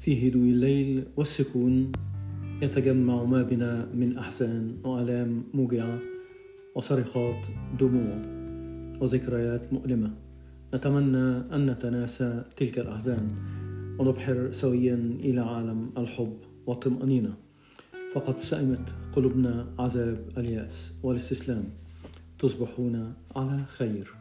في هدوء الليل والسكون يتجمع ما بنا من أحزان وآلام موجعة وصرخات دموع وذكريات مؤلمة. نتمنى أن نتناسى تلك الأحزان ونبحر سويا إلى عالم الحب والطمأنينة. فقد سئمت قلوبنا عذاب اليأس والاستسلام. تصبحون على خير.